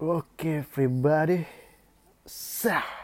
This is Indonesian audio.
Oke, everybody. Sah.